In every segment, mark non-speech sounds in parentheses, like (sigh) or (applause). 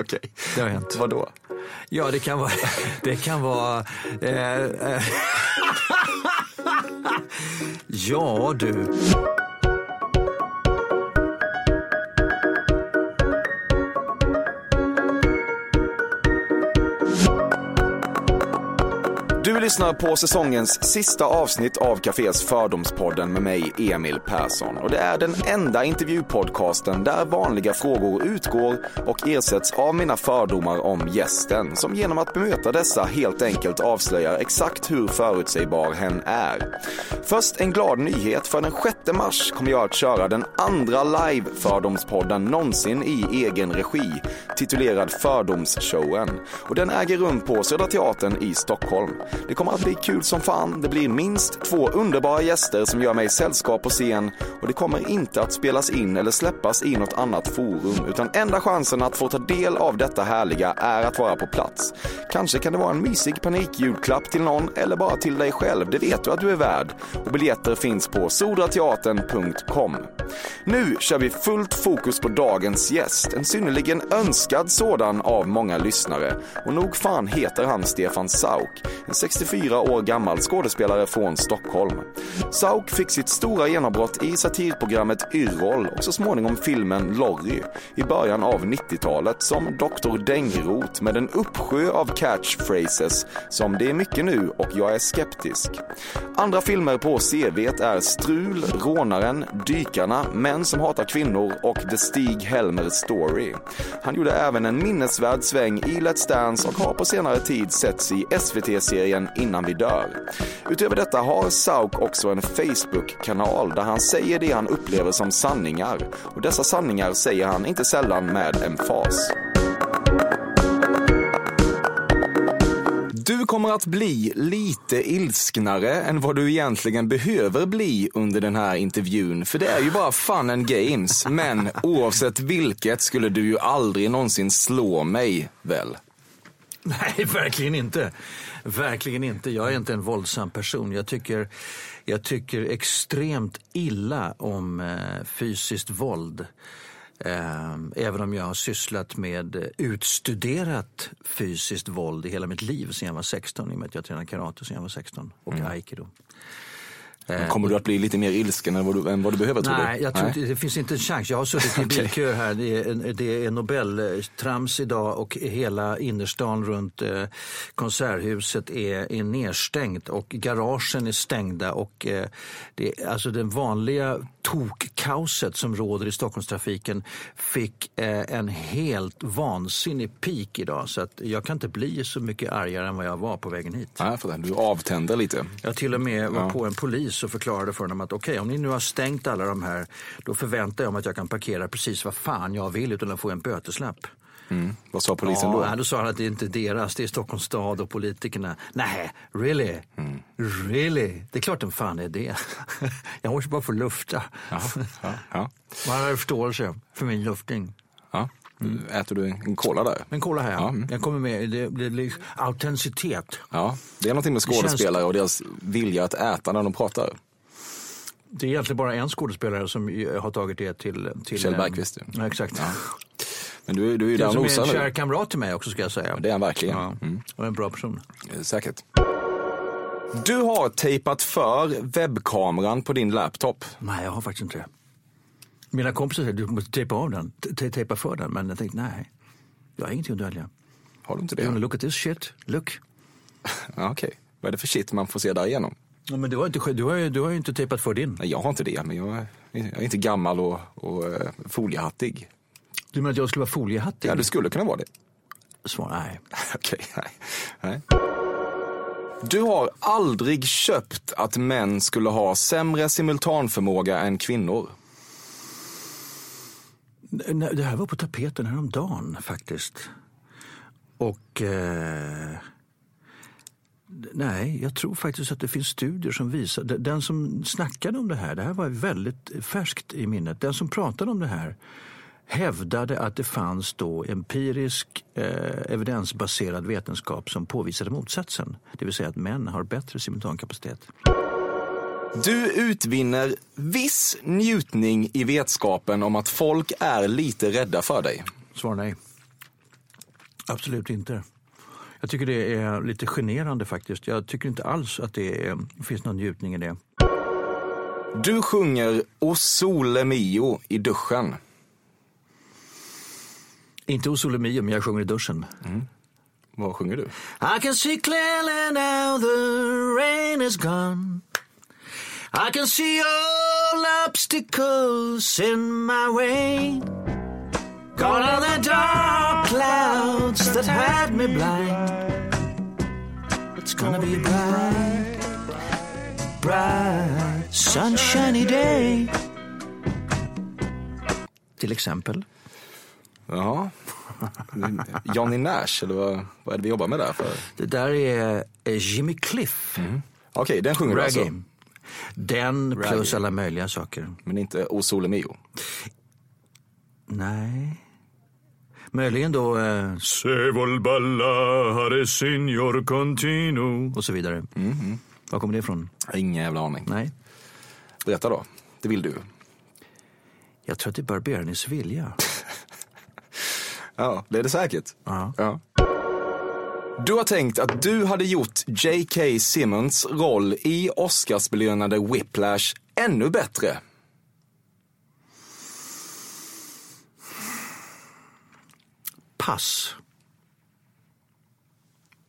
Okej. Okay. Det har hänt. Vad då? Ja, det kan vara... (laughs) Det kan vara eh, eh. (laughs) ja, du. Du lyssnar på säsongens sista avsnitt av Cafés Fördomspodden med mig, Emil Persson. Och det är den enda intervjupodcasten där vanliga frågor utgår och ersätts av mina fördomar om gästen, som genom att bemöta dessa helt enkelt avslöjar exakt hur förutsägbar hen är. Först en glad nyhet, för den 6 mars kommer jag att köra den andra live-fördomspodden någonsin i egen regi, titulerad Fördomsshowen. Och den äger rum på Södra Teatern i Stockholm. Det kommer att bli kul som fan. Det blir minst två underbara gäster som gör mig sällskap på scen och det kommer inte att spelas in eller släppas i något annat forum utan enda chansen att få ta del av detta härliga är att vara på plats. Kanske kan det vara en mysig panikjulklapp till någon eller bara till dig själv. Det vet du att du är värd. Och biljetter finns på sodrateatern.com. Nu kör vi fullt fokus på dagens gäst. En synnerligen önskad sådan av många lyssnare. Och nog fan heter han Stefan Sauk. En 64 år gammal skådespelare från Stockholm. Sauk fick sitt stora genombrott i satirprogrammet Yrrol och så småningom filmen Lorry i början av 90-talet som Dr. Dängrot med en uppsjö av catchphrases som Det är mycket nu och Jag är skeptisk. Andra filmer på CVt är Strul, Rånaren, Dykarna, Män som hatar kvinnor och The Stig Helmer Story. Han gjorde även en minnesvärd sväng i Let's Dance och har på senare tid setts i SVT-serien Innan vi dör. Utöver detta har Sauk också en Facebook-kanal där han säger det han upplever som sanningar. Och dessa sanningar säger han inte sällan med emfas. Du kommer att bli lite ilsknare än vad du egentligen behöver bli under den här intervjun. För det är ju bara fun and games. Men oavsett vilket skulle du ju aldrig någonsin slå mig, väl? (laughs) Nej, verkligen inte. Verkligen inte. Jag är inte en våldsam person. Jag tycker, jag tycker extremt illa om eh, fysiskt våld. Ehm, även om jag har sysslat med utstuderat fysiskt våld i hela mitt liv sedan jag var 16, i och med att jag tränade karate sedan jag var 16 och mm. aikido. Men kommer du att bli lite mer ilsken än vad du, än vad du behöver tror Nej, jag tror Nej. det finns inte en chans. Jag har suttit i (laughs) bilkö här. Det är, det är Nobeltrams idag och hela innerstan runt eh, Konserthuset är, är nedstängt och garagen är stängda. Och, eh, det, alltså den vanliga tokkaoset som råder i Stockholmstrafiken fick eh, en helt vansinnig peak idag. Så att jag kan inte bli så mycket argare än vad jag var på vägen hit. Nej, för det. Du avtänder lite. Jag till och med var ja. på en polis och förklarade för dem att okej, okay, om ni nu har stängt alla de här, då förväntar jag mig att jag kan parkera precis vad fan jag vill utan att få en böteslapp. Mm. Vad sa polisen ja, då? Då sa han att det inte är deras, det är Stockholms stad och politikerna. Nej, really? Mm. Really? Det är klart den fan är det. (laughs) jag måste bara få lufta. Ja, ja, ja. (laughs) Man har förståelse för min luftning. Ja. Mm. Äter du en cola där? En cola här, ja. Mm. Jag kommer med. Det blir liksom autenticitet. Ja, det är någonting med skådespelare och deras vilja att äta när de pratar. Det är egentligen bara en skådespelare som har tagit det till... till Kjell Bergqvist. Ja, exakt. Ja. Men du, du är ju där och nosar som är en kär kamrat till mig också ska jag säga. Det är han verkligen. Ja. Mm. Och en bra person. Säkert. Du har tejpat för webbkameran på din laptop. Nej, jag har faktiskt inte det. Mina kompisar säger du måste tejpa av den, tejpa för den. Men jag tänkte nej, jag har ingenting att dölja. Har du inte det? You look at this shit, look. (laughs) Okej, okay. vad är det för shit man får se där igenom? Ja, men du har, inte, du, har du har ju inte tejpat för din. Nej, jag har inte det, men jag, jag är inte gammal och, och uh, foliehattig. Du menar att jag skulle vara foliehattig? Ja, du skulle kunna vara det. Svar nej. (laughs) Okej, nej. nej. Du har aldrig köpt att män skulle ha sämre simultanförmåga än kvinnor. Det här var på tapeten häromdagen faktiskt. Och... Eh, nej, jag tror faktiskt att det finns studier som visar... Den som snackade om det här, det här var väldigt färskt i minnet. Den som pratade om det här hävdade att det fanns då empirisk eh, evidensbaserad vetenskap som påvisade motsatsen. Det vill säga att män har bättre simultankapacitet. Du utvinner viss njutning i vetskapen om att folk är lite rädda för dig. Svar nej. Absolut inte. Jag tycker det är lite generande faktiskt. Jag tycker inte alls att det är, finns någon njutning i det. Du sjunger O Sole Mio i duschen. Inte hos Olle Mio, men jag sjunger i duschen. Vad sjunger du? I can see clearly now the rain is gone I can see all obstacles in my way Gone are the dark clouds that had me blind It's gonna be a bright, bright, sunshiny day Till exempel. Ja. Johnny Nash, eller vad, vad är det vi jobbar med där för? Det där är Jimmy Cliff. Okej, den sjunger du alltså. Den plus Reggae. alla möjliga saker. Men inte O Sole Mio. Nej. Möjligen då... Eh, Se ballare signor continuo. Och så vidare. Var kommer det ifrån? Ingen jävla aning. Nej. Berätta då. Det vill du. Jag tror att det är Barberaren i Sevilla. (laughs) Ja, det är det säkert. Ja. Ja. Du har tänkt att du hade gjort J.K. Simmons roll i Oscarsbelönade Whiplash ännu bättre. Pass.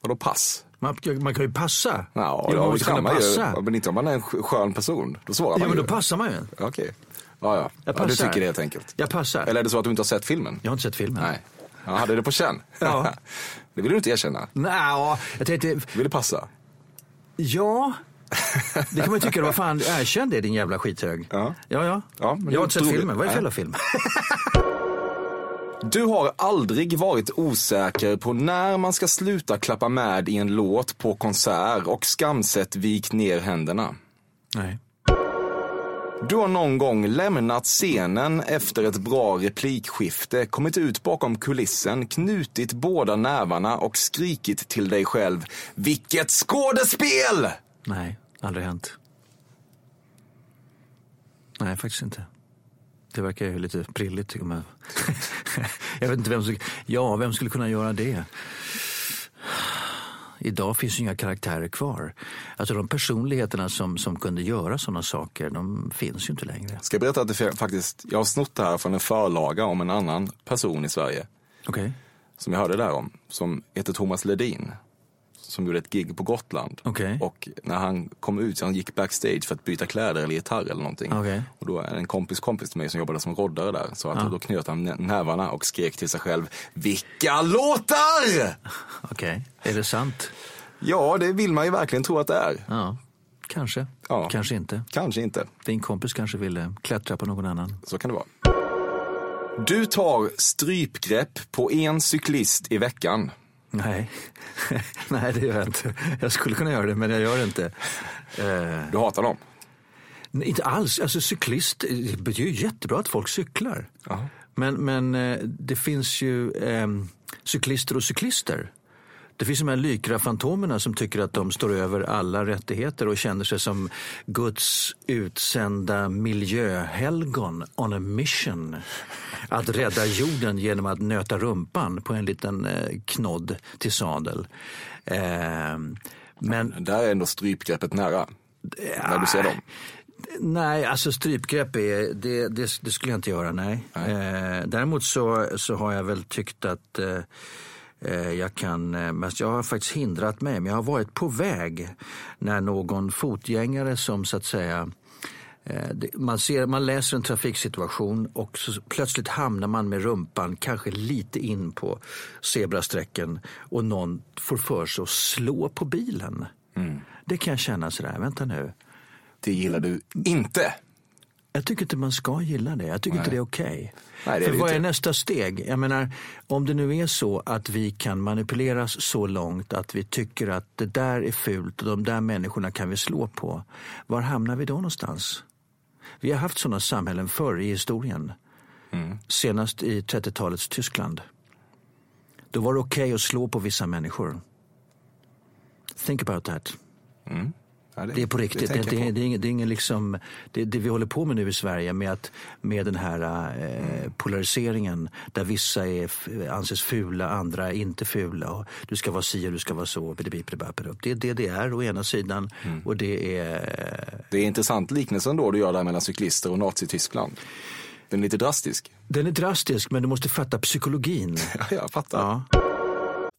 Vadå pass? Man, man kan ju passa. Ja, ja, man kan ju. passa. Ja, Men inte om man är en sk- skön person. Då svarar Ja, man men ju. då passar man ju. Okej. Ja, ja. Jag ja. Du tycker det helt enkelt. Jag passar. Eller är det så att du inte har sett filmen? Jag har inte sett filmen. Nej. Jag hade det på känn. Ja. (laughs) det vill du inte erkänna. Nå, jag tänkte, Du ville passa. ja. Det kan man ju tycka, vad fan, erkänn det din jävla skithög. Ja. ja. ja. Ja, jag har inte sett filmen, vad är Nej. jävla film? Du har aldrig varit osäker på när man ska sluta klappa med i en låt på konsert och skamset vikt ner händerna. Nej. Du har någon gång lämnat scenen efter ett bra replikskifte, kommit ut bakom kulissen, knutit båda nävarna och skrikit till dig själv Vilket skådespel! Nej, aldrig hänt. Nej, faktiskt inte. Det verkar ju lite prilligt tycker man. (laughs) jag vet inte vem som... Ja, vem skulle kunna göra det? Idag finns inga karaktärer kvar. Alltså de personligheterna som, som kunde göra sådana saker, de finns ju inte längre. Ska jag berätta att det faktiskt, jag har snott det här från en förlaga om en annan person i Sverige. Okej. som jag hörde där om, som heter Thomas Ledin. Som gjorde ett gig på Gotland. Okej. Och när han kom ut, han gick backstage för att byta kläder eller gitarr eller någonting. Okej. Och då en kompis kompis till mig som jobbade som roddare där. Så att då knöt han nä- nävarna och skrek till sig själv, Vilka låtar! (laughs) Okej. Är det sant? Ja, det vill man ju verkligen tro att det är. Ja, kanske. Ja. Kanske inte. Kanske inte. Din kompis kanske ville klättra på någon annan. Så kan det vara. Du tar strypgrepp på en cyklist i veckan. Nej. (laughs) Nej, det gör jag inte. Jag skulle kunna göra det, men jag gör det inte. Eh, Du hatar dem. Nej, Inte alls. Alltså cyklist, det är ju jättebra att folk cyklar. Men, men eh, det finns ju eh, cyklister och cyklister. Det finns de här Lycra-fantomerna som tycker att de står över alla rättigheter och känner sig som Guds utsända miljöhelgon on a mission. Att rädda jorden genom att nöta rumpan på en liten eh, knodd till sadel. Eh, men Där är ändå strypgreppet nära. När du ser dem. Nej, alltså strypgrepp är, det, det, det skulle jag inte göra. Nej. Eh, däremot så, så har jag väl tyckt att eh, jag kan, men jag har faktiskt hindrat mig, men jag har varit på väg när någon fotgängare som så att säga man, ser, man läser en trafiksituation och plötsligt hamnar man med rumpan kanske lite in på zebrasträcken och någon får för sig att slå på bilen. Mm. Det kan jag känna sådär, vänta nu. Det gillar du inte? Jag tycker inte man ska gilla det. Jag tycker Nej. inte det är okej. Okay. För vad är nästa steg? Jag menar, om det nu är så att vi kan manipuleras så långt att vi tycker att det där är fult och de där människorna kan vi slå på. Var hamnar vi då någonstans? Vi har haft sådana samhällen förr i historien. Mm. Senast i 30-talets Tyskland. Då var det okej okay att slå på vissa människor. Think about that. Mm. Ja, det, det, är på riktigt. Det, det, det, det, är ingen, det är ingen liksom, det, det vi håller på med nu i Sverige med, att, med den här eh, polariseringen där vissa är, anses fula, andra inte fula. Och du ska vara si och du ska vara så. Det är det det är å ena sidan. Mm. Och det är... Det är intressant liknelsen då du gör där mellan cyklister och Nazityskland. Den är lite drastisk. Den är drastisk, men du måste fatta psykologin. (laughs) ja, jag fattar. Ja.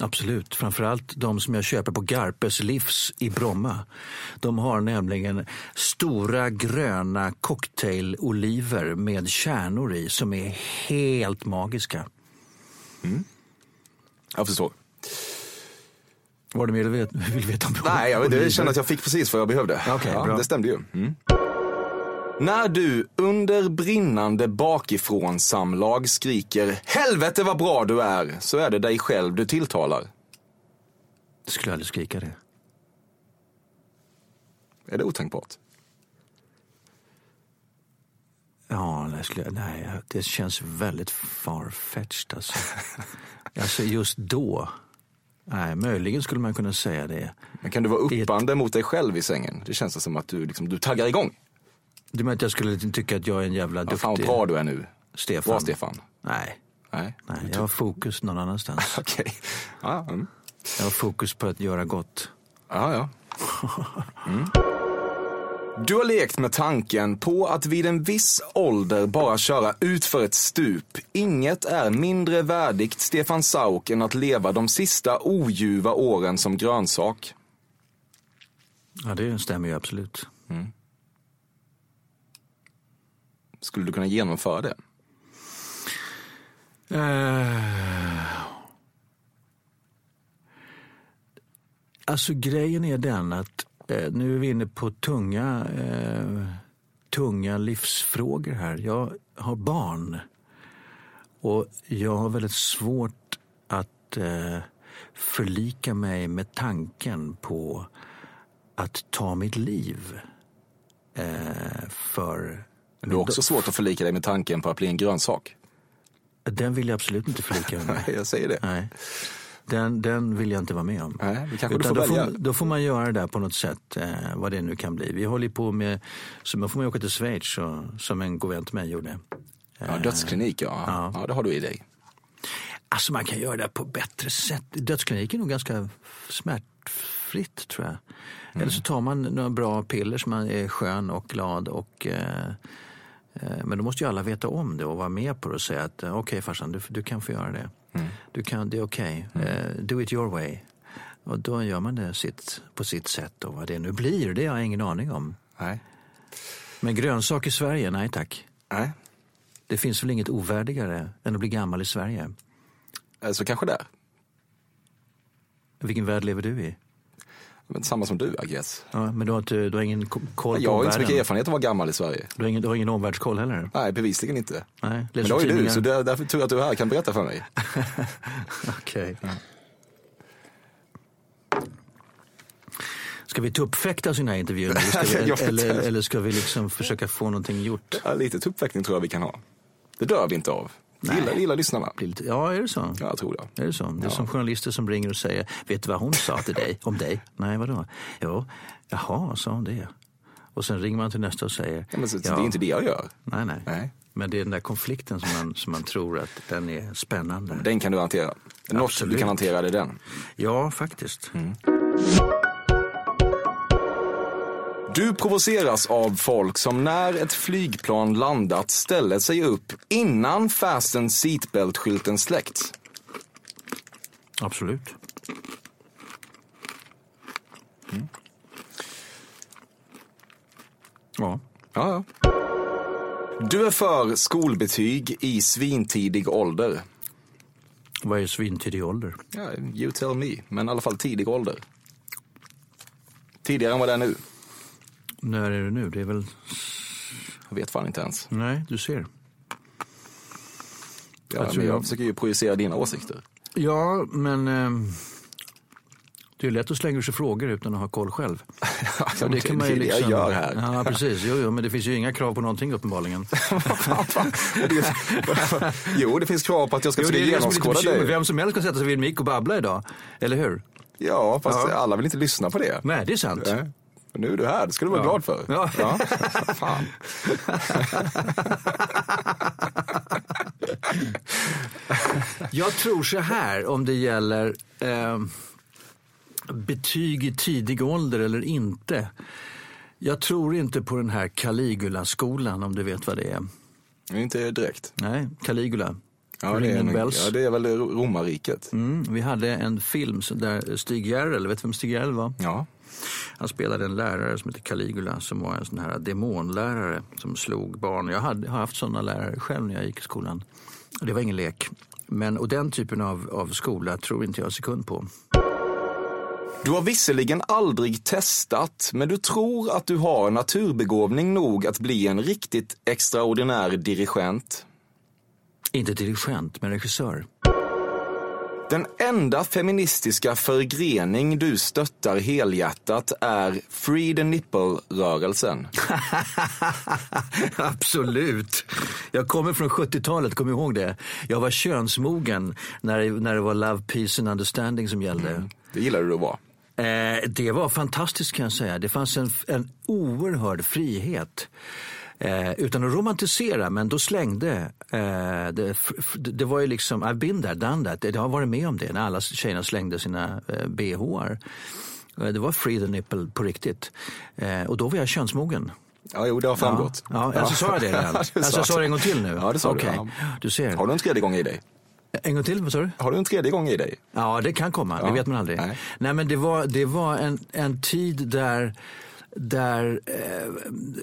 Absolut, framförallt de som jag köper på Garpes Livs i Bromma. De har nämligen stora gröna cocktailoliver med kärnor i som är helt magiska. Jag förstår. Var det mer du vill, veta om Nej, jag, det känner att jag fick precis vad jag behövde. Okej, ja, bra. det stämde ju. Mm. När du under brinnande bakifrån samlag skriker “Helvete vad bra du är” så är det dig själv du tilltalar. Jag skulle aldrig skrika det. Är det otänkbart? Ja, det, skulle, nej, det känns väldigt farfetched alltså. (laughs) alltså just då. Nej, möjligen skulle man kunna säga det. Men kan du vara I ett- uppande mot dig själv i sängen? Det känns som att du, liksom, du taggar igång. Du menar att jag skulle tycka att jag är en jävla Vad duktig fan vad bra du är nu. Stefan? Bra Stefan. Nej, Nej, nej jag har fokus någon annanstans. (laughs) okej. Ja, mm. Jag har fokus på att göra gott. ja, ja. Mm. Du har lekt med tanken på att vid en viss ålder bara köra ut för ett stup. Inget är mindre värdigt Stefan Sauk än att leva de sista oljuva åren som grönsak. Ja, det stämmer ju absolut. Skulle du kunna genomföra det? Eh, Alltså grejen är den att eh, nu är vi inne på tunga, eh, tunga livsfrågor här. Jag har barn och jag har väldigt svårt att eh, förlika mig med tanken på att ta mitt liv. Eh, för men du har också svårt att förlika dig med tanken på att bli en grönsak. den vill jag absolut inte förlika mig med. Nej, (laughs) jag säger det. Nej. Den, den vill jag inte vara med om. Nej, det kanske du får då, får, då får man göra det där på något sätt, eh, vad det nu kan bli. Vi håller på med, så då får man åka till Schweiz och, som en god vän till mig gjorde. Ja, dödsklinik, ja. Ja. ja. det har du i dig. Alltså man kan göra det på bättre sätt. Dödsklinik är nog ganska smärtfritt tror jag. Eller så tar man några bra piller som man är skön och glad och eh, eh, men då måste ju alla veta om det och vara med på det och säga att eh, okej farsan, du, du kan få göra det. Du kan, det är okej. Eh, do it your way. Och då gör man det sitt, på sitt sätt och vad det nu blir, det har jag ingen aning om. Nej. Men grönsak i Sverige, nej tack. Nej. Det finns väl inget ovärdigare än att bli gammal i Sverige. Eh, Så kanske där. Vilken värld lever du i? Men samma som du, I guess. Ja, men du har, inte, du har ingen ko- koll Jag på har inte så mycket erfarenhet av att vara gammal i Sverige. Du har ingen, du har ingen omvärldskoll heller? Nej, bevisligen inte. Nej, Men det har ju du, så det, därför tror jag att du är här kan berätta för mig. (laughs) Okej. Ska vi tuppfäkta den här intervjun? Eller ska (laughs) vi, Jag eller, eller ska vi liksom försöka få någonting gjort? Ja, lite tuppfäktning tror jag vi kan ha. Det dör vi inte av. Nej. Gillar, gillar lyssnarna. Ja, är det så? Ja, jag tror det. Är det så? Det är Ja. som journalister som ringer och säger, vet du vad hon sa till dig, om dig? (laughs) Nej, vadå? Jo, jaha, sa hon det? Och sen ringer man till nästa och säger, Ja, men så, Det är inte det jag gör. Nej, nej, Nej. Men det är den där konflikten som man, som man tror att den är spännande. Den kan du hantera. Något Absolut. du kan hantera det är den. Ja, faktiskt. Du provoceras av folk som när ett flygplan landat ställer sig upp innan fasten seatbelt-skylten släckts. Absolut. Ja. Ja, ja. Du är för skolbetyg i svintidig ålder. Vad är svintidig ålder? Ja, you tell me, men i alla fall tidig ålder. Tidigare än vad det är nu. När är det nu? Det är väl... Jag vet fan inte ens. Nej, du ser. Ja, Jag jag jag- försöker ju projicera dina åsikter. Ja, men... ehm, det är lätt att slänga sig frågor utan att ha koll själv. (laughs) Ja, det, det är det jag gör här. Ja, (laughs) precis. Jo, jo, men det finns ju inga krav på någonting uppenbarligen. (laughs) jo, det finns krav på att jag ska Jo, försöka är det som är lite genomskåda dig. Vem som helst kan sätta sig vid en mick och babbla idag. Eller hur? Ja, fast Ja. alla vill inte lyssna på det. Nej, det är sant. Nej. Men Nu är du här, det ska du vara Ja. glad för. Ja. (laughs) Fan. Jag tror så här om det gäller eh, betyg i tidig ålder eller inte. Jag tror inte på den här Caligula-skolan om du vet vad det är. Inte direkt. Nej, Caligula. Ja det, är, en- ja, det är väl romarriket. Mm, vi hade en film där Stig Järrel, vet du vem Stig Järrel var? Ja. Han spelade en lärare som heter Caligula som var en sån här demonlärare som slog barn. Jag hade, har haft såna lärare själv när jag gick i skolan. Det var ingen lek. Men, och den typen av, av skola tror inte jag en sekund på. Du har visserligen aldrig testat, men du tror att du har naturbegåvning nog att bli en riktigt extraordinär dirigent. Inte dirigent, men regissör. Den enda feministiska förgrening du stöttar helhjärtat är Free the Nipple-rörelsen. (laughs) Absolut. Jag kommer från 70-talet, kom ihåg det. Jag var könsmogen när, när det var love, peace and understanding som gällde. Det gillar du att vara. Eh, det var fantastiskt kan jag säga. Det fanns en, en oerhörd frihet. Eh, utan att romantisera, men då slängde, eh, det, det var ju liksom, I've been there, done that. Jag har varit med om det när alla tjejerna slängde sina eh, bhar. Eh, Det var free the nipple på riktigt. Eh, och då var jag könsmogen. Ja, jo, det har framgått. Ja, ja. Alltså, sa jag det redan? (laughs) Du alltså, jag sa det. en gång till nu? Ja, det sa du. Okej. Ja. Du ser. Har du en tredje gång i dig? En gång till, vad sa du? Har du en tredje gång i dig? Ja, det kan komma. Ja. Det vet man aldrig. Nej. Nej, men det var, det var en, en tid där där eh,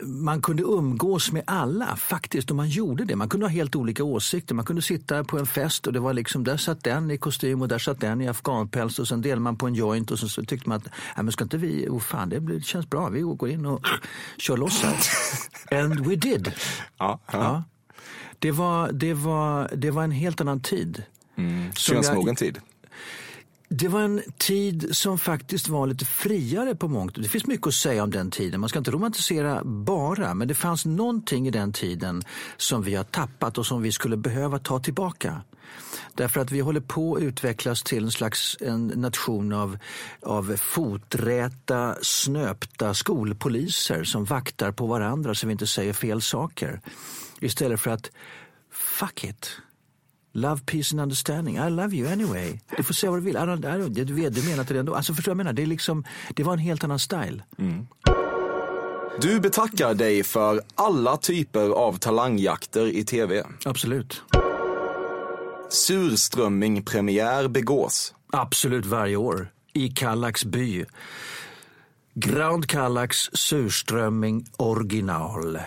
man kunde umgås med alla faktiskt och man gjorde det. Man kunde ha helt olika åsikter. Man kunde sitta på en fest och det var liksom där satt den i kostym och där satt den i afghanpäls och sen delade man på en joint och så, så tyckte man att Nej, men ska inte vi, oh fan det, blir, det känns bra, vi går in och kör loss här. (laughs) And we did. Ja. Ja. Det, var, det, var, det var en helt annan tid. Jag- Könsmogen tid det var en tid som faktiskt var lite friare på mångt. Det finns mycket att säga om den tiden. Man ska inte romantisera bara, men det fanns någonting i den tiden som vi har tappat och som vi skulle behöva ta tillbaka. Därför att vi håller på att utvecklas till en slags en nation av, av foträta, snöpta skolpoliser som vaktar på varandra så vi inte säger fel saker. Istället för att, fuck it. Love, peace and understanding. I love you anyway. Du får säga vad du vill. I don't, I don't, du, vet, du menar det ändå. Alltså förstår jag menar? Det, är liksom, det var en helt annan style. Du betackar dig för alla typer av talangjakter i tv. Absolut. Surströmming-premiär begås. Absolut varje år. I Kallax by. Grand Kallax surströmming original.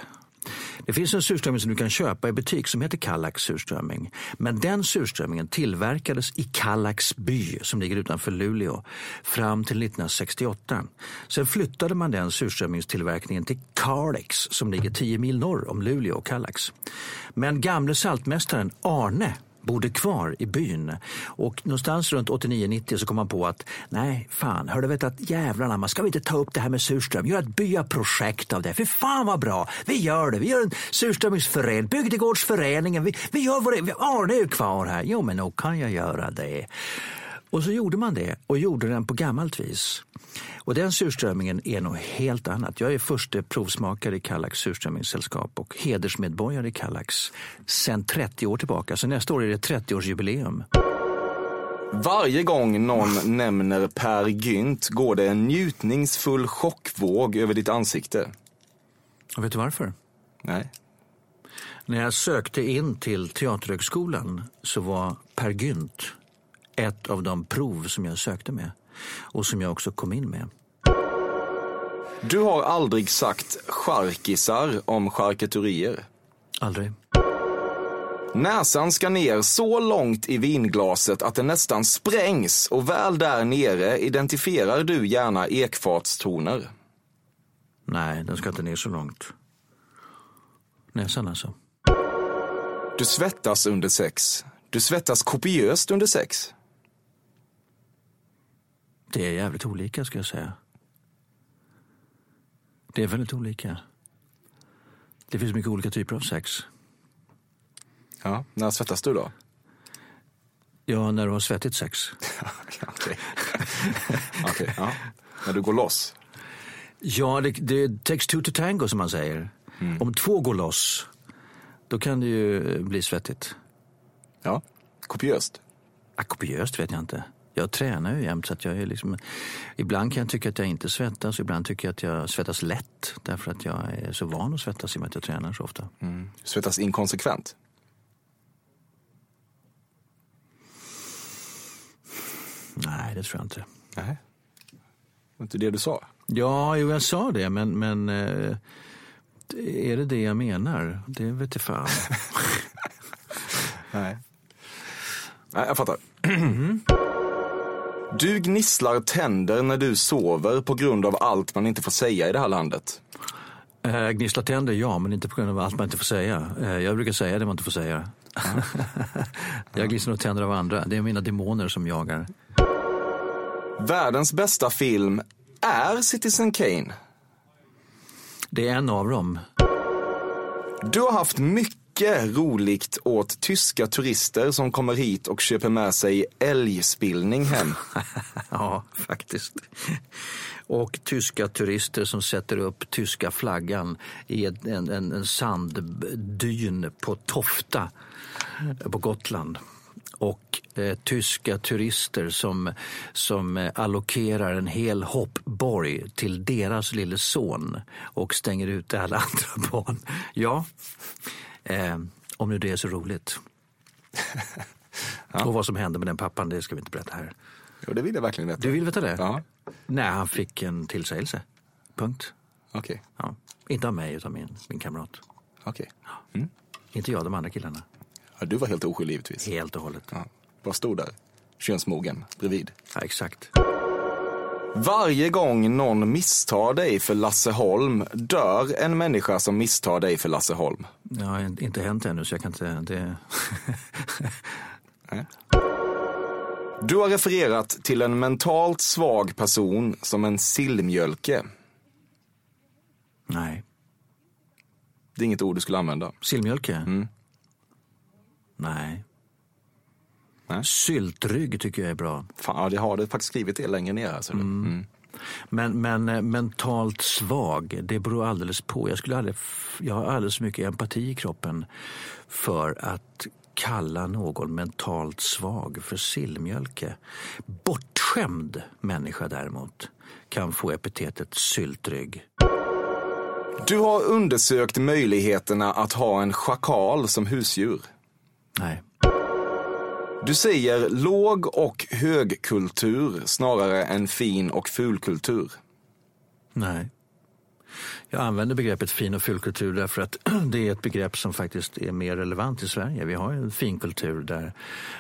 Det finns en surströmming som du kan köpa i butik som heter Kallax surströmming. Men den surströmmingen tillverkades i Kallax by som ligger utanför Luleå fram till 1968. Sen flyttade man den surströmmingstillverkningen till Kalix som ligger 10 mil norr om Luleå och Kallax. Men gamle saltmästaren Arne bodde kvar i byn. Och någonstans runt 89-90 så kom man på att nej, fan, hör du vet att jävlarna, man ska vi inte ta upp det här med surström, Gör ett byaprojekt av det. För fan vad bra, vi gör det, vi gör en surströmmingsförening, bygdegårdsföreningen, vi, vi gör vad det Arne är ju kvar här, jo men nog kan jag göra det. Och så gjorde man det och gjorde den på gammalt vis. Och den surströmmingen är något helt annat. Jag är förste provsmakare i Kallax surströmmingssällskap och hedersmedborgare i Kallax sedan 30 år tillbaka. Så nästa år är det 30-årsjubileum. Varje gång någon nämner Per Gynt går det en njutningsfull chockvåg över ditt ansikte. Och vet du varför? Nej. När jag sökte in till Teaterhögskolan så var Per Gynt ett av de prov som jag sökte med och som jag också kom in med. Du har aldrig sagt charkisar om charkuterier. Aldrig. Näsan ska ner så långt i vinglaset att den nästan sprängs och väl där nere identifierar du gärna ekfatstoner. Nej, den ska inte ner så långt. Näsan alltså. Du svettas under sex. Du svettas kopiöst under sex. Det är jävligt olika ska jag säga. Det är väldigt olika. Det finns mycket olika typer av sex. Ja, när svettas du då? Ja, när du har svettigt sex. (laughs) Okej. (laughs) Okej, ja. När du går loss? Ja, det, det takes two to tango som man säger. Om två går loss, då kan det ju bli svettigt. Ja, kopiöst. Ah, kopiöst vet jag inte. Jag tränar ju jämt så att jag är liksom... Ibland kan jag tycka att jag inte svettas, ibland tycker jag att jag svettas lätt. Därför att jag är så van att svettas i och med att jag tränar så ofta. Svettas inkonsekvent. Nej, det tror jag inte. Nej. Det var inte det du sa. Ja, jo, jag sa det, men, men eh, är det det jag menar? Det vet jag fan. (laughs) Nej. Nej, jag fattar. Du gnisslar tänder när du sover på grund av allt man inte får säga i det här landet. Eh, gnissla tänder, ja, men inte på grund av allt man inte får säga. Eh, jag brukar säga det man inte får säga. (laughs) jag gnisslar nog tänder av andra. Det är mina demoner som jagar. Världens bästa film är Citizen Kane. Det är en av dem. Du har haft mycket mycket roligt åt tyska turister som kommer hit och köper med sig älgspillning hem. (laughs) Ja, faktiskt. Och tyska turister som sätter upp tyska flaggan i en, en, en sanddyn på Tofta på Gotland. Och eh, tyska turister som, som eh, allokerar en hel hoppborg till deras lille son och stänger ute alla (laughs) andra barn. Ja, eh, om nu det är så roligt. (laughs) Och vad som hände med den pappan, det ska vi inte berätta här. Jo, det vill jag verkligen veta. Du vill veta det? Ja, Nej, han fick en tillsägelse. Punkt. okej. Ja. Inte av mig, utan min, min kamrat. okej. Inte jag, de andra killarna. Ja, du var helt oskyldig givetvis. Helt och hållet. Ja. Vad stod där? Könsmogen bredvid. Ja, exakt. Varje gång någon misstar dig för Lasse Holm dör en människa som misstar dig för Lasse Holm. Det har inte hänt ännu, så jag kan inte... Det... (laughs) Du har refererat till en mentalt svag person som en sillmjölke. Nej. Det är inget ord du skulle använda. Sillmjölke? Mm. Nej. Nej. Syltrygg tycker jag är bra. Fan, ja, jag har det faktiskt skrivit det längre ner. Alltså. Mm. Men, men eh, mentalt svag, det beror alldeles på. Jag, skulle aldrig, jag har alldeles för mycket empati i kroppen för att kalla någon mentalt svag för sillmjölke. Bortskämd människa däremot kan få epitetet syltrygg. Du har undersökt möjligheterna att ha en schakal som husdjur. Nej. Du säger låg och högkultur snarare än fin och fulkultur. Nej. Jag använder begreppet fin och fulkultur därför att (clears throat) det är ett begrepp som faktiskt är mer relevant i Sverige. Vi har en finkultur där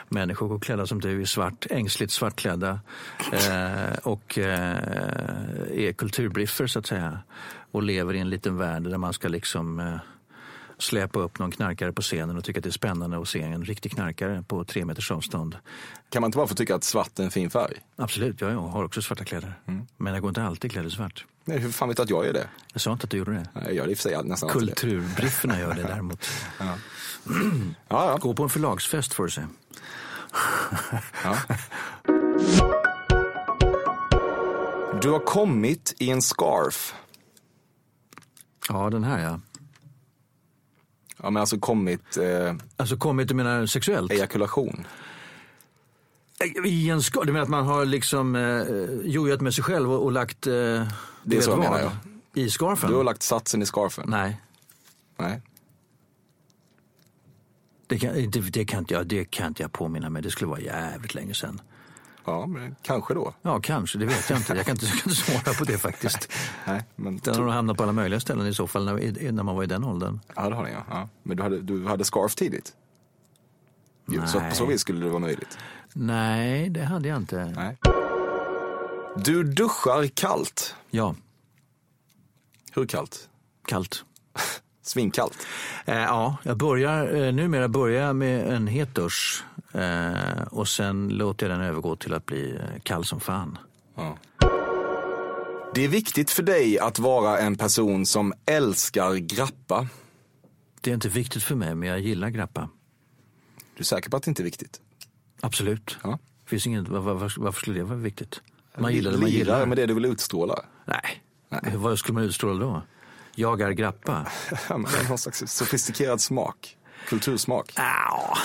människor går klädda som du i svart, ängsligt svartklädda (laughs) eh, och eh, är kulturbriffer så att säga. Och lever i en liten värld där man ska liksom eh, släpa upp någon knarkare på scenen och tycka att det är spännande att se en riktig knarkare på tre meters avstånd. Kan man inte bara få tycka att svart är en fin färg? Absolut, jag har också svarta kläder. Men jag går inte alltid klädd i svart. Nej, hur fan vet du att jag är det? Jag sa inte att du gjorde det. Nej, jag gör det i sig nästan. Kulturbrifferna gör det (laughs) däremot. (clears throat) Ja, ja. Gå på en förlagsfest får du se. ja. Du har kommit i en scarf. Ja, den här ja. Ja, men alltså kommit eh, Alltså kommit, du menar sexuellt? ejakulation. I en ska, du menar att man har liksom eh, jojat med sig själv och, och lagt... Eh, Det är så vad? menar jag. I scarfen? Du har lagt satsen i scarfen? Nej, Nej. det kan, det, det, kan inte jag, det kan inte jag påminna mig. Det skulle vara jävligt länge sedan. Ja, men kanske då. Ja, kanske. Det vet jag inte. Jag kan inte, jag kan inte svara på det faktiskt. (laughs) Nej, men Den har hamnat på alla möjliga ställen i så fall när, när man var i den åldern. Ja, det har den ja. ja. Men du hade, du hade scarf tidigt? Jo, så Nej. på så vis skulle det vara möjligt? Nej, det hade jag inte. Nej. Du duschar kallt. Ja, Hur kallt? kallt. (laughs) Svinkallt. Eh, ja, jag börjar eh, numera börjar jag med en het dusch eh, och sen låter jag den övergå till att bli eh, kall som fan. Ja. Det är viktigt för dig att vara en person som älskar grappa. Det är inte viktigt för mig, men jag gillar grappa. Du är säker på att det inte är viktigt? Absolut. Ja. Finns inget, var, var, varför skulle det vara viktigt? Man gillar det man gillar. med det du vill utstråla. Nej. vad skulle man utstråla då? Jag (laughs) är grappa. Någon slags sofistikerad smak. Kultursmak. Ja.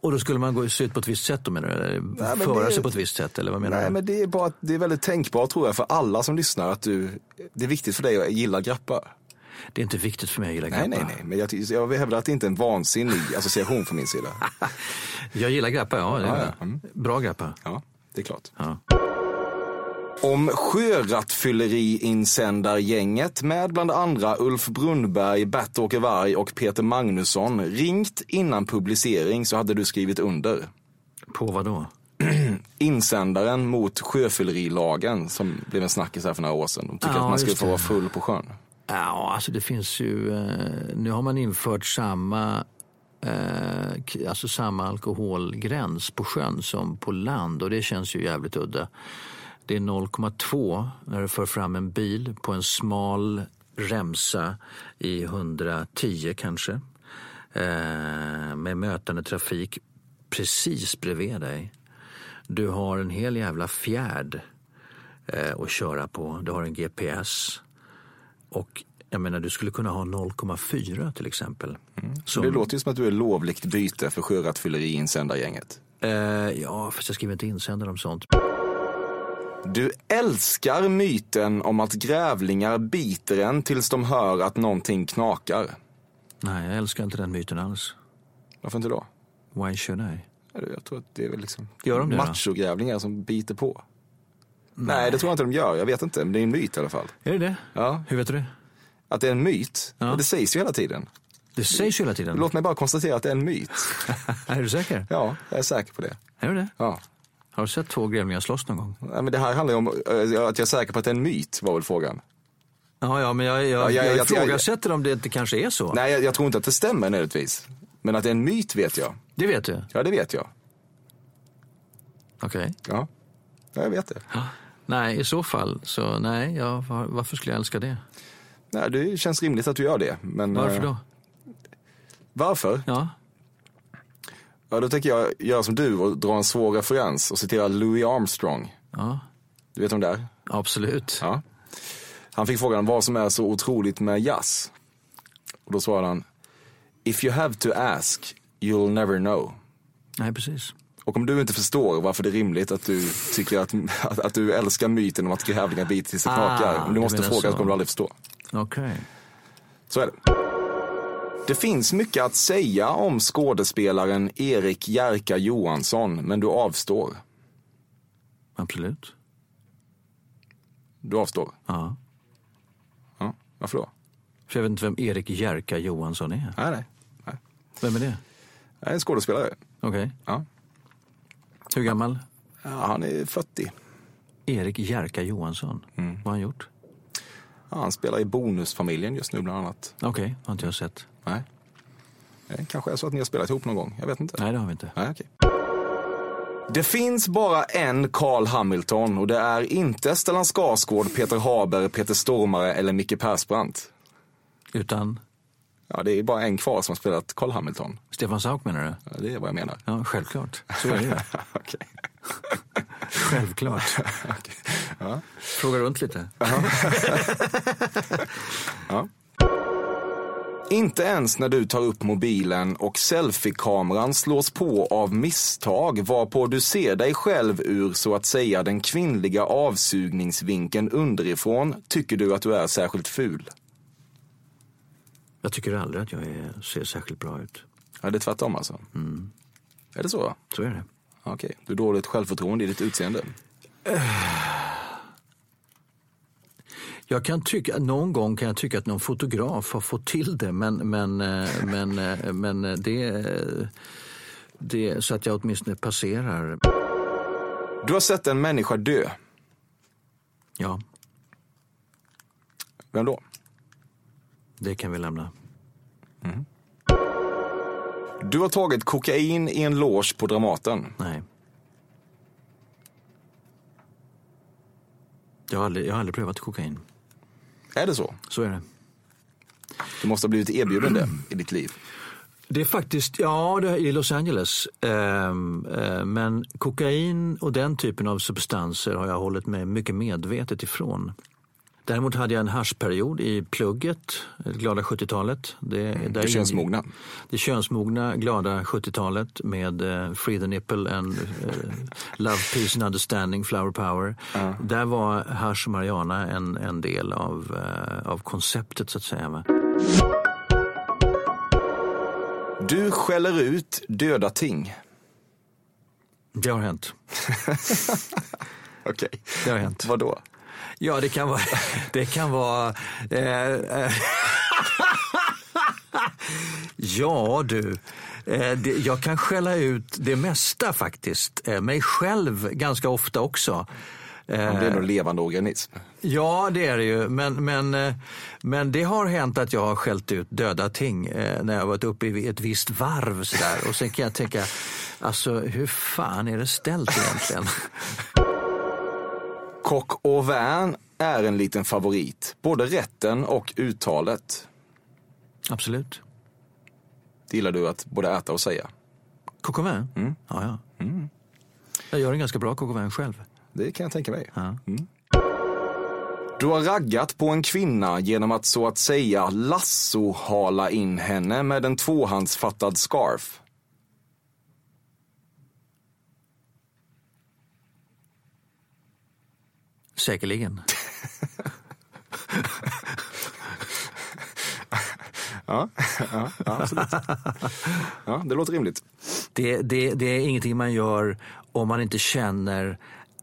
Och då skulle man gå ut på ett visst sätt då menar du? Eller men föra det- sig på ett visst sätt eller vad menar Nej, du? men det är bara det är väldigt tänkbart tror jag för alla som lyssnar att du, det är viktigt för dig att gilla grappa. Det är inte viktigt för mig att gilla grappa. Nej, nej, nej. Men jag, jag hävdar att det inte är en vansinnig association från min sida. (laughs) Jag gillar grappa, ja. Ja, är ja. Mm. Bra grappa. Ja, det är klart. Ja. Om sjörattfylleriinsändargänget med bland andra Ulf Brunnberg, Bert-Åke Varg och Peter Magnusson ringt innan publicering så hade du skrivit under. På vad då? (clears throat) Insändaren mot sjöfyllerilagen som blev en snackis här för några år sedan. De tycker Ja, att man just få vara full på sjön. Ja, alltså det finns ju, eh, nu har man infört samma, eh, alltså samma alkoholgräns på sjön som på land och det känns ju jävligt udda. Det är 0,2 när du för fram en bil på en smal remsa i 110 kanske. Eh, med mötande trafik precis bredvid dig. Du har en hel jävla fjärd eh, att köra på. Du har en GPS. Och jag menar, du skulle kunna ha 0,4 till exempel. Som, Det låter ju som att du är lovligt byte för sjörattfylleriinsändargänget. eh, ja, fast jag skriver inte insändare om sånt. Du älskar myten om att grävlingar biter en tills de hör att någonting knakar. Nej, jag älskar inte den myten alls. Varför inte då? Why should I? Jag tror att det är väl liksom Gör de det då? machogrävlingar som biter på. Nej. det tror jag inte de gör. Jag vet inte, men det är en myt i alla fall. Är det det? Ja. Hur vet du det? Att det är en myt, Ja. det sägs ju hela tiden. Det sägs ju hela tiden. Låt mig bara konstatera att det är en myt. (laughs) är du säker? Ja, jag är säker på det. Är du det? Ja. Har du sett två grävlingar slåss någon gång? Nej, men det här handlar ju om eh, att jag är säker på att det är en myt, var väl frågan. Ja, ja men jag, jag, Ja, jag- jag, ifrågasätter om det inte kanske är så. Nej, jag, jag tror inte att det stämmer nödvändigtvis. Men att det är en myt vet jag. Det vet du? Ja, det vet jag. Okej. Ja, ja jag vet det. Nej, i så fall så nej, jag, var, varför skulle jag älska det? Nej, det känns rimligt att du gör det. Men, Varför eh, då? Varför? Ja, Ja, då tänker jag göra som du och dra en svår referens och citera Louis Armstrong. ja, Du vet om det är? absolut. Ja. Han fick frågan vad som är så otroligt med jazz. Och då svarade han, If you have to ask, you'll never know. Nej, precis. Och om du inte förstår varför det är rimligt att du tycker att, att, att du älskar myten om att grävlingar biter det Ah, knakar. Om du måste fråga så kommer du aldrig förstå. Okej. Så är det. Det finns mycket att säga om skådespelaren Erik Jerka Johansson, men du avstår. Absolut. Du avstår. Ja. Ja. Varför då? För jag vet inte vem Erik Jerka Johansson är. Nej, nej. nej. Vem är det? Jag är en skådespelare. Okej. Ja. Hur gammal? Ja, han är 40. Erik Jerka Johansson. Mm. Vad har han gjort? Ja, han spelar i Bonusfamiljen just nu bland annat. Okej, har inte jag sett. Nej. Det kanske är så att ni har spelat ihop någon gång. Jag vet inte. Nej, det har vi inte. Nej, okej. Det finns bara en Carl Hamilton och det är inte Stellan Skarsgård, Peter Haber, Peter Stormare eller Micke Persbrandt. Utan Ja, det är bara en kvar som har spelat Carl Hamilton. Stefan Sauk menar du? Ja, det är vad jag menar. Ja, självklart. Så är det. (laughs) Okej. (laughs) Självklart. (laughs) Fråga runt lite. Inte ens när du tar upp mobilen och selfiekameran slås på av misstag varpå du ser dig själv ur så att säga den kvinnliga avsugningsvinkeln underifrån tycker du att du är särskilt ful. Jag tycker aldrig att jag är, ser särskilt bra ut. Ja, det är tvärtom alltså? Är det så? Så är det. Okej, du har dåligt självförtroende i ditt utseende. Jag kan tycka, någon gång kan jag tycka att någon fotograf har fått till det, men, men, eh, men, eh, men det, det så att jag åtminstone passerar. Du har sett en människa dö. Ja, Vem då? det kan vi lämna. Du har tagit kokain i en loge på Dramaten. Nej. Jag har aldrig, jag har aldrig prövat kokain. Är det så? Så är det. Du måste ha blivit erbjuden det i ditt liv. Det är faktiskt, ja, det är i Los Angeles. Ehm, eh, men kokain och den typen av substanser har jag hållit mig mycket medvetet ifrån. Däremot hade jag en haschperiod i plugget, det glada 70-talet. Det, där Det könsmogna. Det könsmogna, glada 70-talet med eh, Free the Nipple and eh, Love, Peace and Understanding, Flower Power. Där var hasch och marijuana en, en del av, eh, av konceptet så att säga. Va? Du skäller ut döda ting. Det har hänt. (laughs) Okej. Det har hänt. Vad då? Ja, det kan vara... (laughs) Det kan vara eh, eh, (laughs) ja, du. Eh, det, jag kan skälla ut det mesta faktiskt. Eh, mig själv ganska ofta också. Man blir nog levande organism. Ja, det är det ju. Men, men, eh, men det har hänt att jag har skällt ut döda ting eh, när jag varit uppe i ett visst varv. Så där. Och sen kan jag tänka, alltså hur fan är det ställt egentligen? (laughs) Coq au vin är en liten favorit. Både rätten och uttalet. Absolut. Det gillar du att både äta och säga. Coq au vin? Mm. Ja, ja. Jag gör en ganska bra coq au vin själv. Det kan jag tänka mig. Ja. Mm. Du har raggat på en kvinna genom att så att säga lasso-hala in henne med en tvåhandsfattad scarf. Säkerligen. Ja, ja, ja absolut. Ja, det låter rimligt. Det, det, det är ingenting man gör om man inte känner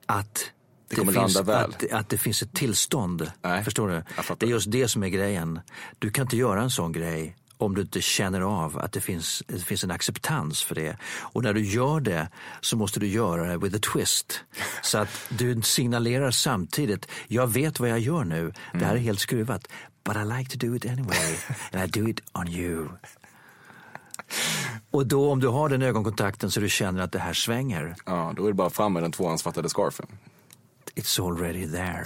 att det, kommer finns. Att, att det finns ett tillstånd. Nej, Förstår du? Det är just det som är grejen. Du kan inte göra en sån grej om du inte känner av att det finns, det finns en acceptans för det. Och när du gör det så måste du göra det with a twist. (laughs) Så att du signalerar samtidigt, jag vet vad jag gör nu, det här är Mm. helt skruvat. But I like to do it anyway. And I do it on you. Och då om du har den ögonkontakten så du känner att det här svänger, Ja, då är det bara fram med den tvåhandsfattade scarfen. it's already there.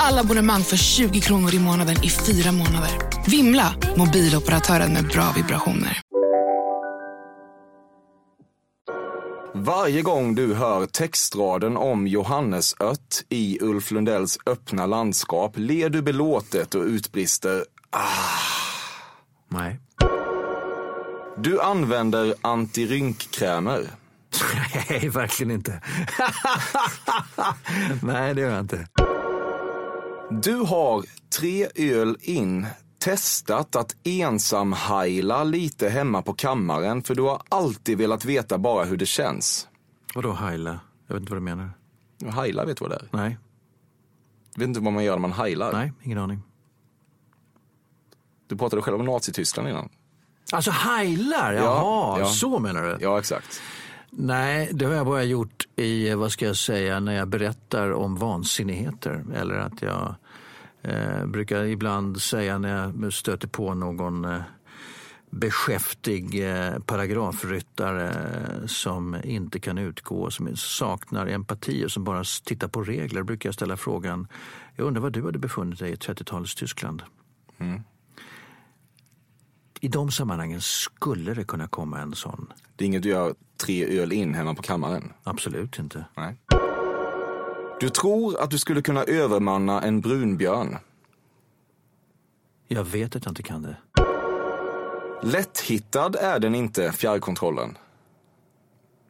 Alla abonnemang för 20 kronor i månaden i fyra månader. Vimla! Mobiloperatören med bra vibrationer. Varje gång du hör textraden om Johannesört i Ulf Lundells öppna landskap ler du belåtet och utbrister ah. Nej. Du använder antirynkkrämer. (laughs) Nej, verkligen inte. (laughs) Nej, det gör jag inte. Du har tre öl in testat att ensam heila lite hemma på kammaren för du har alltid velat veta bara hur det känns. Vadå heila? Jag vet inte vad du menar. Heila, vet du vad det är? Nej. Vet inte vad man gör när man heilar? Nej, ingen aning. Du pratade själv om Nazityskland innan. Alltså heilar? Jaha, ja. så menar du? Ja, exakt. Nej, det har jag bara gjort i, vad ska jag säga, när jag berättar om vansinnigheter. Eller att jag eh, brukar ibland säga när jag stöter på någon eh, beskäftig eh, paragrafryttare eh, som inte kan utgå, som saknar empati och som bara tittar på regler, brukar jag ställa frågan, jag undrar vad du hade befunnit dig i 30-talets Tyskland? Mm. I de sammanhangen skulle det kunna komma en sån. Det är inget du gör tre öl in hemma på kammaren? Absolut inte. Nej. Du tror att du skulle kunna övermanna en brunbjörn? Jag vet att jag inte kan det. Lätthittad är den inte, fjärrkontrollen.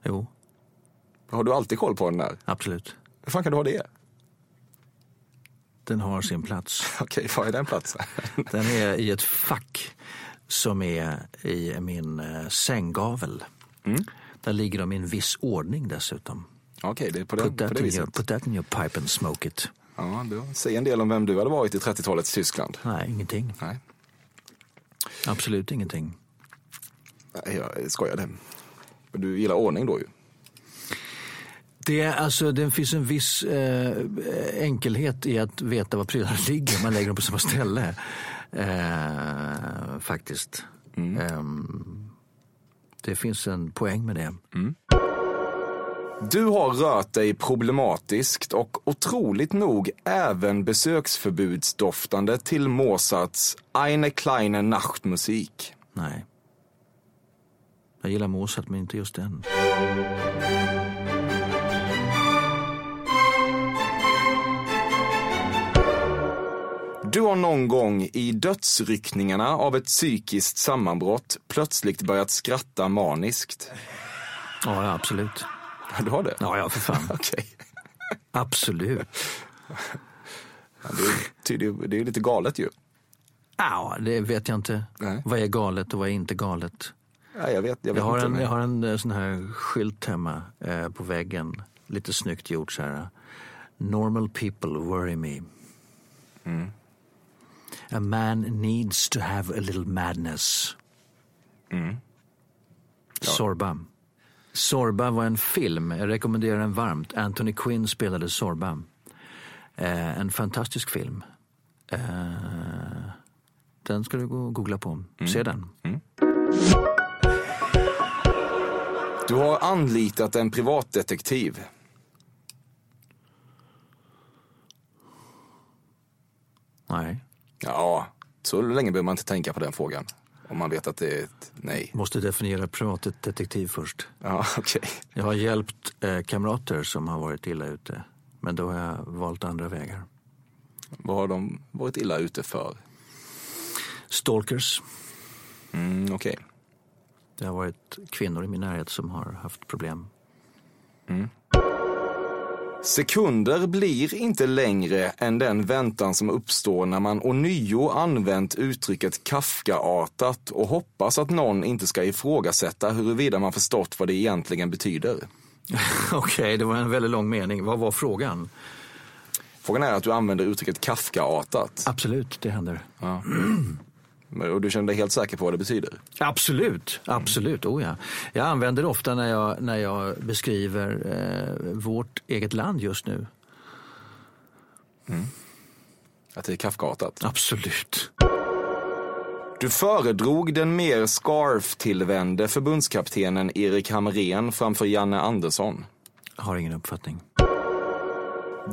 Jo. Har du alltid koll på den där? Absolut. Hur fan kan du ha det? Den har sin plats. (laughs) Okej, var är den platsen? den är i ett fack som är i min eh, sänggavel. Mm. Där ligger de i en viss ordning dessutom. Okej, okay, det är på, den, put, that på det viset. Your, put that in your pipe and smoke it. Ja, du säger en del om vem du hade varit i 30-talets Tyskland. Nej, ingenting. Nej. Absolut ingenting. Nej, jag skojade. Men du gillar ordning då ju. Det, alltså, det finns en viss eh, enkelhet i att veta var prylarna (laughs) ligger. Man lägger dem på samma ställe. Eh, faktiskt. Mm. Eh, det finns en poäng med det. Mm. Du har rört dig problematiskt och otroligt nog även besöksförbudsdoftande till Mozarts Eine kleine Nachtmusik. Nej. Jag gillar Mozart, men inte just den. Du har någon gång i dödsryckningarna av ett psykiskt sammanbrott plötsligt börjat skratta maniskt. Ja, ja absolut. Du har det? Ja, ja för fan. (laughs) Okej. Absolut. Ja, det, är, det är lite galet ju. Ja, det vet jag inte. Nej. Vad är galet och vad är inte galet? Ja, jag vet, jag vet jag, har en, jag har en eh, sån här skylt hemma eh, på väggen. Lite snyggt gjort så här. Normal people worry me. Mm. A man needs to have a little madness. Mm. Sorba. Sorba var en film, jag rekommenderar den varmt. Anthony Quinn spelade Sorba. Eh, en fantastisk film. Eh, den ska du gå och googla på. Mm. Se den. Du har anlitat en privatdetektiv. Nej. Ja, så länge behöver man inte tänka på den frågan. Om man vet att det är ett nej. Måste definiera privatdetektiv först. Ja, (laughs) okej. Jag har hjälpt eh, kamrater som har varit illa ute. Men då har jag valt andra vägar. Vad har de varit illa ute för? Stalkers. Mm, okej. Det har varit kvinnor i min närhet som har haft problem. Sekunder blir inte längre än den väntan som uppstår när man ånyo använt uttrycket Kafkaartat och hoppas att någon inte ska ifrågasätta huruvida man förstått vad det egentligen betyder. (laughs) Okej, det var en väldigt lång mening. Vad var frågan? Frågan är att du använder uttrycket Kafkaartat. Absolut, det händer. Ja. (clears throat) Och du känner dig helt säker på vad det betyder? Absolut, absolut. Oh ja. Jag använder det ofta när jag, när jag beskriver eh, vårt eget land just nu. Att det är Kafkaartat? Absolut. Du föredrog den mer scarf-tillvände förbundskaptenen Erik Hamrén framför Janne Andersson. Jag har ingen uppfattning.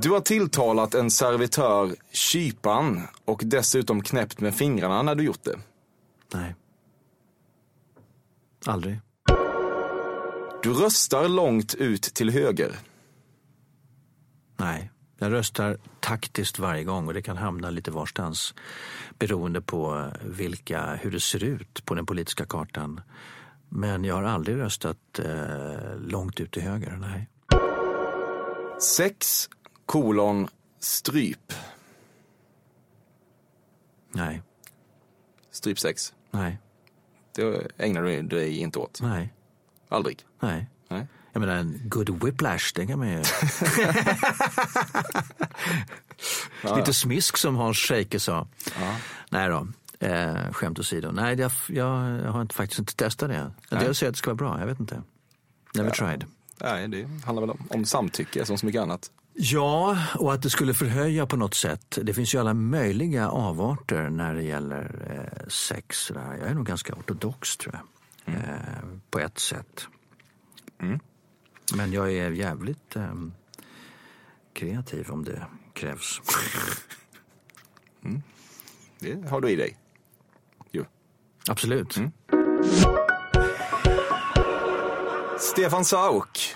Du har tilltalat en servitör kypan och dessutom knäppt med fingrarna när du gjort det. Nej. Aldrig. Du röstar långt ut till höger. Nej. Jag röstar taktiskt varje gång och det kan hamna lite varstans beroende på vilka, hur det ser ut på den politiska kartan. Men jag har aldrig röstat eh, långt ut till höger, nej. Sex kolon stryp. Nej. Stryp sex. Nej. Det ägnar du dig inte åt. Nej. Aldrig. Nej. Nej. Jag menar en good whiplash, det kan man ju... (laughs) Lite smisk som Hans Scheike sa. Ja. Nej då, eh, skämt åsido. Nej, jag, jag, jag har inte, faktiskt inte testat det. En del säger att det ska vara bra, jag vet inte. Never tried. Nej, det handlar väl om, om samtycke som så mycket annat. Ja, och att det skulle förhöja på något sätt. Det finns ju alla möjliga avarter när det gäller eh, sex. Jag är nog ganska ortodox tror jag. Eh, på ett sätt. Men jag är jävligt eh, kreativ om det krävs. (laughs) Det har du i dig. Jo. Absolut. Stefan Sauk.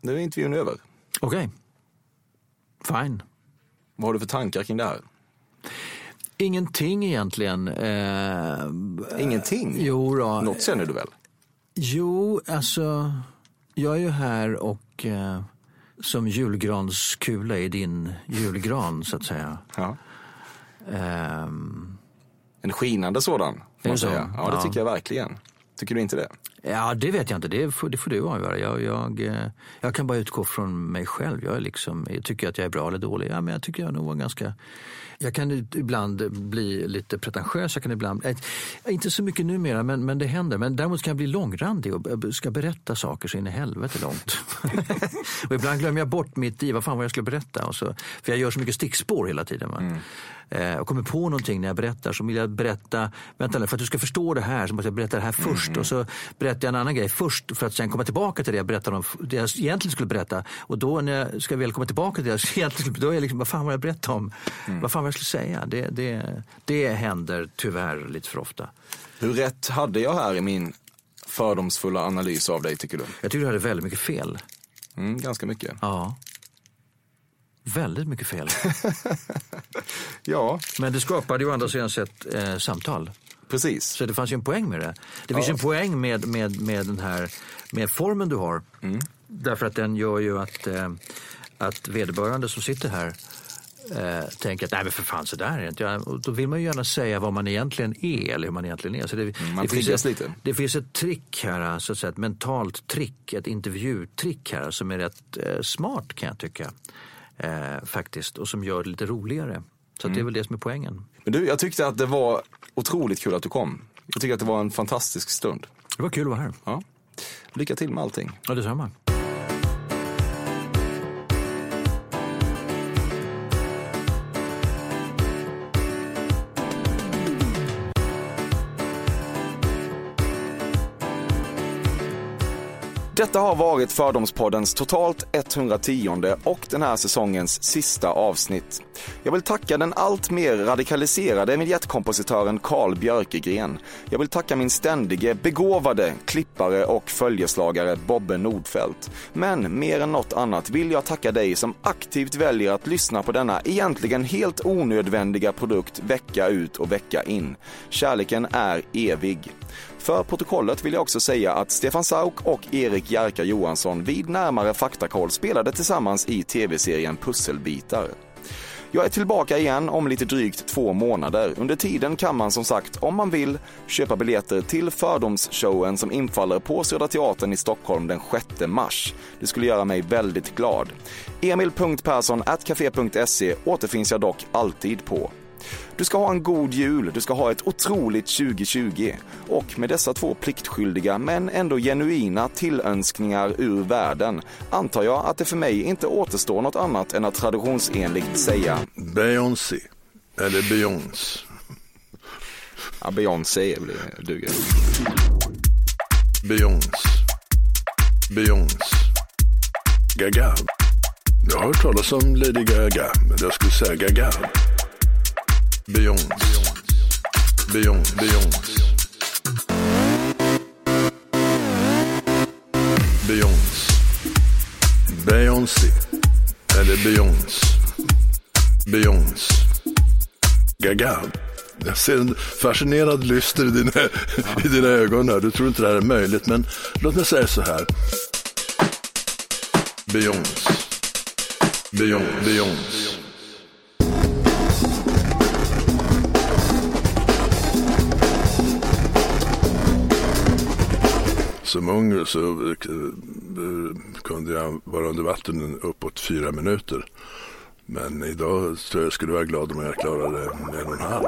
Nu är intervjun över. Okej. Fine. Vad har du för tankar kring det här? Ingenting egentligen. Eh, Ingenting? jo då. Något känner du väl? Jo, alltså. Jag är ju här och eh, som julgranskula i din julgran så att säga. Ja. Ehm, En skinande sådan, får man så? säga. Ja, det Ja. tycker jag verkligen. Tycker du inte det? Ja, det vet jag inte. Det får, det får du avgöra. Jag, jag, eh, jag kan bara utgå från mig själv. Jag, är liksom, jag tycker att jag är bra eller dålig. Ja, men jag tycker jag nog var ganska... Jag kan ibland bli lite pretentiös. Jag kan ibland, eh, inte så mycket numera, men, men det händer. Men däremot kan jag bli långrandig och ska berätta saker så in i helvete långt. (laughs) och ibland glömmer jag bort mitt i, vad fan var jag skulle berätta. Och så, för jag gör så mycket stickspår hela tiden. Va? Eh, och kommer på någonting när jag berättar så vill jag berätta, vänta nu, för att du ska förstå det här så måste jag berätta det här först. Och så berättar jag en annan grej först för att sen komma tillbaka till det jag berättade om, det jag egentligen skulle berätta. Och då när jag ska väl komma tillbaka till det jag (laughs) egentligen då är jag liksom, vad fan var jag berättade om? Vad fan var jag skulle säga? Det, det, det händer tyvärr lite för ofta. Hur rätt hade jag här i min fördomsfulla analys av dig, tycker du? Jag tycker du hade väldigt mycket fel. Mm, ganska mycket. Ja. Väldigt mycket fel. (laughs) Ja, Men det skapade ju å andra sidan sett eh, samtal. precis. Så det fanns ju en poäng med det. Det finns ju en poäng med, med, med den här med formen du har. Därför att den gör ju att, eh, att vederbörande som sitter här eh, tänker att nej men för fan så där är det inte. Ja, då vill man ju gärna säga vad man egentligen är eller hur man egentligen är. Så det, man det, finns ett, lite. det finns ett trick här, så att säga, ett mentalt trick, ett intervjutrick här som är rätt eh, smart kan jag tycka. Eh, faktiskt, och som gör det lite roligare. Så att det är väl det som är poängen. Men du, jag tyckte att det var otroligt kul att du kom. Jag tycker att det var en fantastisk stund. Det var kul att vara här. Ja. Lycka till med allting. Ja, detsamma. Detta har varit Fördomspoddens totalt 110 och den här säsongens sista avsnitt. Jag vill tacka den allt mer radikaliserade vignettkompositören Carl Björkegren. Jag vill tacka min ständige begåvade klippare och följeslagare Bobbe Nordfeldt. Men mer än något annat vill jag tacka dig som aktivt väljer att lyssna på denna egentligen helt onödvändiga produkt vecka ut och vecka in. Kärleken är evig. För protokollet vill jag också säga att Stefan Sauk och Erik Jerka Johansson vid närmare faktakoll spelade tillsammans i tv-serien Pusselbitar. Jag är tillbaka igen om lite drygt två månader. Under tiden kan man som sagt, om man vill, köpa biljetter till Fördomsshowen som infaller på Södra Teatern i Stockholm den 6 mars. Det skulle göra mig väldigt glad. Emil.Persson.café.se återfinns jag dock alltid på. Du ska ha en god jul, du ska ha ett otroligt 2020 och med dessa två pliktskyldiga men ändå genuina tillönskningar ur världen antar jag att det för mig inte återstår något annat än att traditionsenligt säga Beyoncé. Eller Beyoncé. ja, Beyoncé duger. Beyoncé. Beyoncé. Gaga. Jag har hört talas om Lady Gaga, men jag skulle säga Gaga. Beyoncé. Beyoncé. Beyoncé. Beyoncé. Beyoncé. Eller Beyoncé. Beyoncé. Gaga. Jag ser en fascinerad lyster i dina, i dina ögon här. Du tror inte det här är möjligt, men låt mig säga så här. Beyoncé. Beyoncé. Beyoncé. Som ung så eh, kunde jag vara under vatten uppåt fyra minuter. Men idag tror jag skulle vara glad om jag klarade en och en halv.